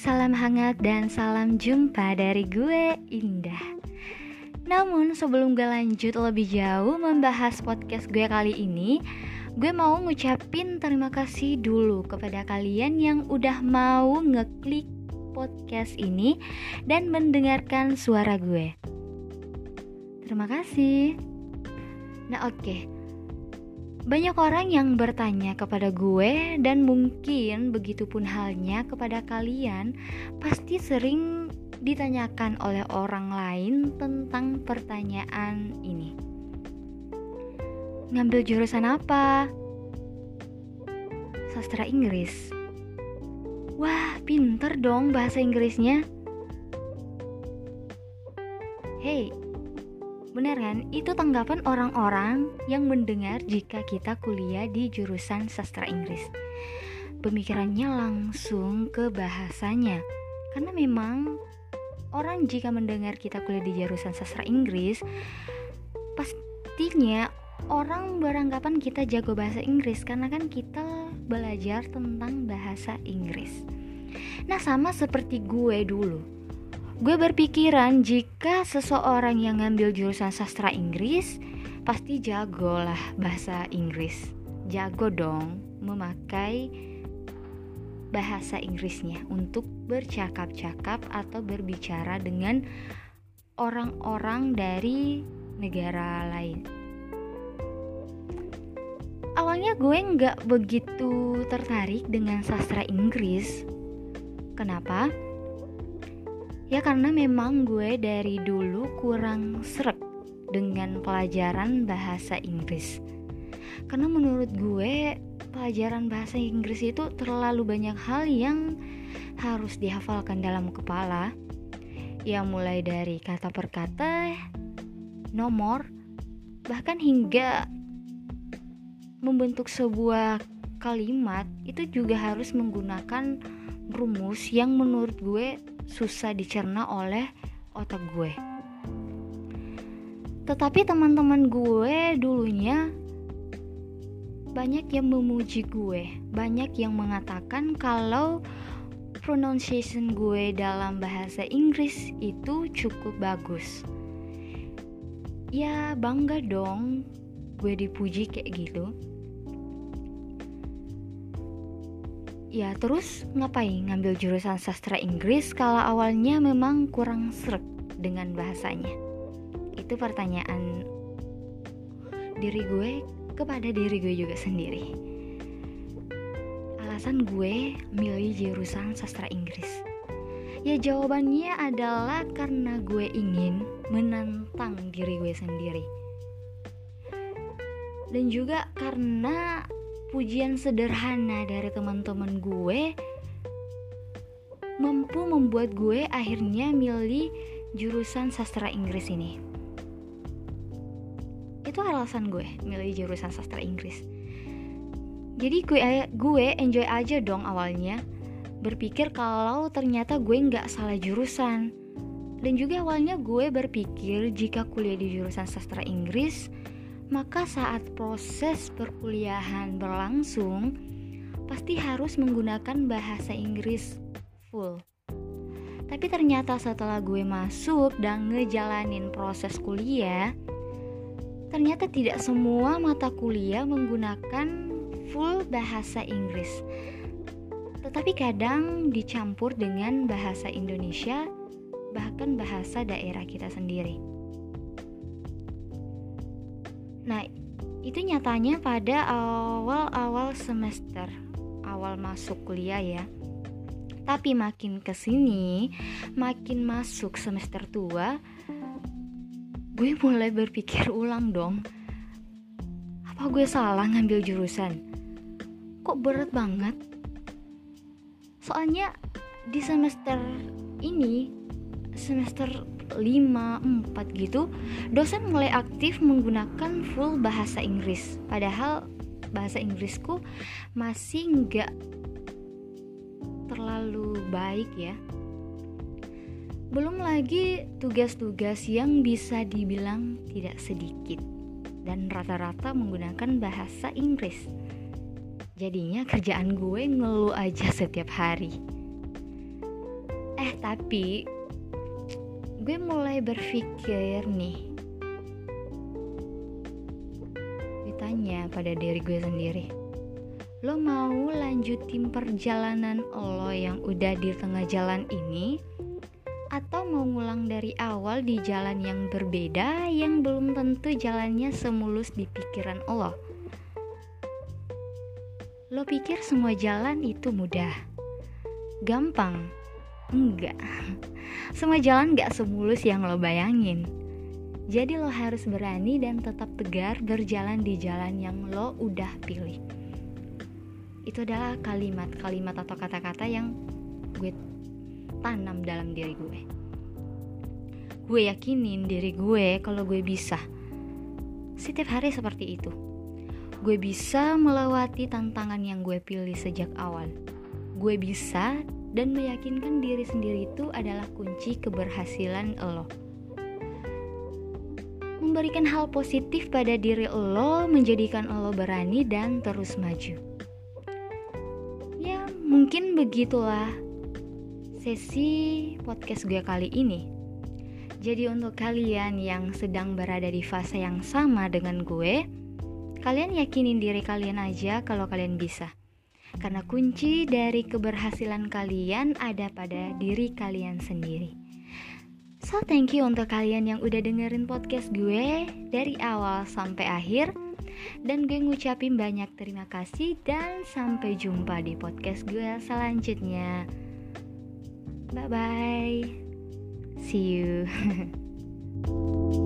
salam hangat dan salam jumpa dari gue Indah. Namun sebelum gue lanjut lebih jauh membahas podcast gue kali ini Gue mau ngucapin terima kasih dulu kepada kalian yang udah mau ngeklik podcast ini Dan mendengarkan suara gue. Terima kasih. Nah oke. okay banyak orang yang bertanya kepada gue dan mungkin begitupun halnya kepada kalian pasti sering ditanyakan oleh orang lain tentang pertanyaan ini. Ngambil jurusan apa? Sastra Inggris. Wah, pinter dong bahasa Inggrisnya. Hey, Benar kan? Itu tanggapan orang-orang yang mendengar jika kita kuliah di jurusan sastra Inggris. Pemikirannya langsung ke bahasanya. Karena memang orang jika mendengar kita kuliah di jurusan sastra Inggris, pastinya orang beranggapan kita jago bahasa Inggris karena kan kita belajar tentang bahasa Inggris. Nah, sama seperti gue dulu Gue berpikiran jika seseorang yang ngambil jurusan sastra Inggris pasti jago lah bahasa Inggris. Jago dong memakai bahasa Inggrisnya untuk bercakap-cakap atau berbicara dengan orang-orang dari negara lain. Awalnya gue nggak begitu tertarik dengan sastra Inggris. Kenapa? Ya karena memang gue dari dulu kurang seret dengan pelajaran bahasa Inggris. Karena menurut gue pelajaran bahasa Inggris itu terlalu banyak hal yang harus dihafalkan dalam kepala. Ya mulai dari kata per kata, nomor, bahkan hingga membentuk sebuah kalimat itu juga harus menggunakan rumus yang menurut gue susah dicerna oleh otak gue. Tetapi teman-teman gue dulunya banyak yang memuji gue, banyak yang mengatakan kalau pronunciation gue dalam bahasa Inggris itu cukup bagus. Ya bangga dong gue dipuji kayak gitu. Ya terus ngapain ngambil jurusan sastra Inggris kalau awalnya memang kurang seret dengan bahasanya? Itu pertanyaan diri gue kepada diri gue juga sendiri. Alasan gue milih jurusan sastra Inggris. Ya jawabannya adalah karena gue ingin menantang diri gue sendiri. Dan juga karena pujian sederhana dari teman-teman gue mampu membuat gue akhirnya milih jurusan sastra Inggris ini. Itu alasan gue milih jurusan sastra Inggris. Jadi gue gue enjoy aja dong awalnya berpikir kalau ternyata gue nggak salah jurusan. Dan juga awalnya gue berpikir jika kuliah di jurusan sastra Inggris maka saat proses perkuliahan berlangsung, pasti harus menggunakan bahasa Inggris full. Tapi ternyata setelah gue masuk dan ngejalanin proses kuliah, ternyata tidak semua mata kuliah menggunakan full bahasa Inggris. Tetapi kadang dicampur dengan bahasa Indonesia, bahkan bahasa daerah kita sendiri. Nah, itu nyatanya pada awal-awal semester, awal masuk kuliah ya. Tapi makin ke sini, makin masuk semester tua, gue mulai berpikir ulang dong. Apa gue salah ngambil jurusan? Kok berat banget? Soalnya di semester ini, semester 5, 4 gitu dosen mulai aktif menggunakan full bahasa Inggris padahal bahasa Inggrisku masih nggak terlalu baik ya belum lagi tugas-tugas yang bisa dibilang tidak sedikit dan rata-rata menggunakan bahasa Inggris. Jadinya kerjaan gue ngeluh aja setiap hari. tapi gue mulai berpikir nih. Gue tanya pada diri gue sendiri lo mau lanjutin perjalanan lo yang udah di tengah jalan ini? Atau mau ngulang dari awal di jalan yang berbeda yang belum tentu jalannya semulus di pikiran lo? Lo pikir semua jalan itu mudah? Gampang enggak semua jalan gak semulus yang lo bayangin. Jadi lo harus berani dan tetap tegar berjalan di jalan yang lo udah pilih. Itu adalah kalimat-kalimat atau kata-kata yang gue tanam dalam diri gue. Gue yakinin diri gue kalau gue bisa. Setiap hari seperti itu. Gue bisa melewati tantangan yang gue pilih sejak awal. Gue bisa dan meyakinkan diri sendiri itu adalah kunci keberhasilan lo. Memberikan hal positif pada diri lo menjadikan lo berani dan terus maju. Ya, mungkin begitulah sesi podcast gue kali ini. Jadi untuk kalian yang sedang berada di fase yang sama dengan gue, kalian yakinin diri kalian aja kalau kalian bisa karena kunci dari keberhasilan kalian ada pada diri kalian sendiri. So thank you untuk kalian yang udah dengerin podcast gue dari awal sampai akhir dan gue ngucapin banyak terima kasih dan sampai jumpa di podcast gue selanjutnya. Bye bye. See you.